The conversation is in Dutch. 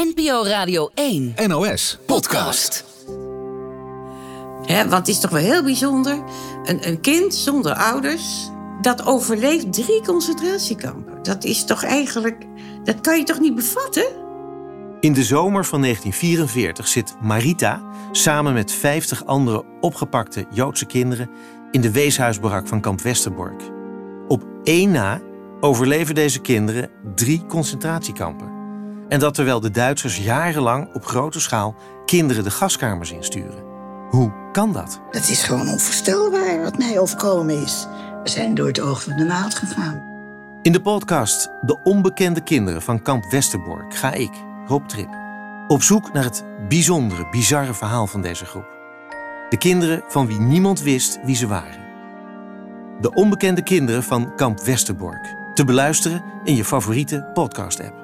NPO Radio 1. NOS Podcast. Hè, want het is toch wel heel bijzonder. Een, een kind zonder ouders, dat overleeft drie concentratiekampen. Dat is toch eigenlijk. Dat kan je toch niet bevatten? In de zomer van 1944 zit Marita samen met 50 andere opgepakte Joodse kinderen in de weeshuisbarak van kamp Westerbork. Op één na overleven deze kinderen drie concentratiekampen. En dat terwijl de Duitsers jarenlang op grote schaal kinderen de gaskamers insturen. Hoe kan dat? Dat is gewoon onvoorstelbaar wat mij overkomen is. We zijn door het oog van de naald gegaan. In de podcast De onbekende kinderen van kamp Westerbork ga ik, Rob Trip, op zoek naar het bijzondere, bizarre verhaal van deze groep. De kinderen van wie niemand wist wie ze waren. De onbekende kinderen van kamp Westerbork. Te beluisteren in je favoriete podcast-app.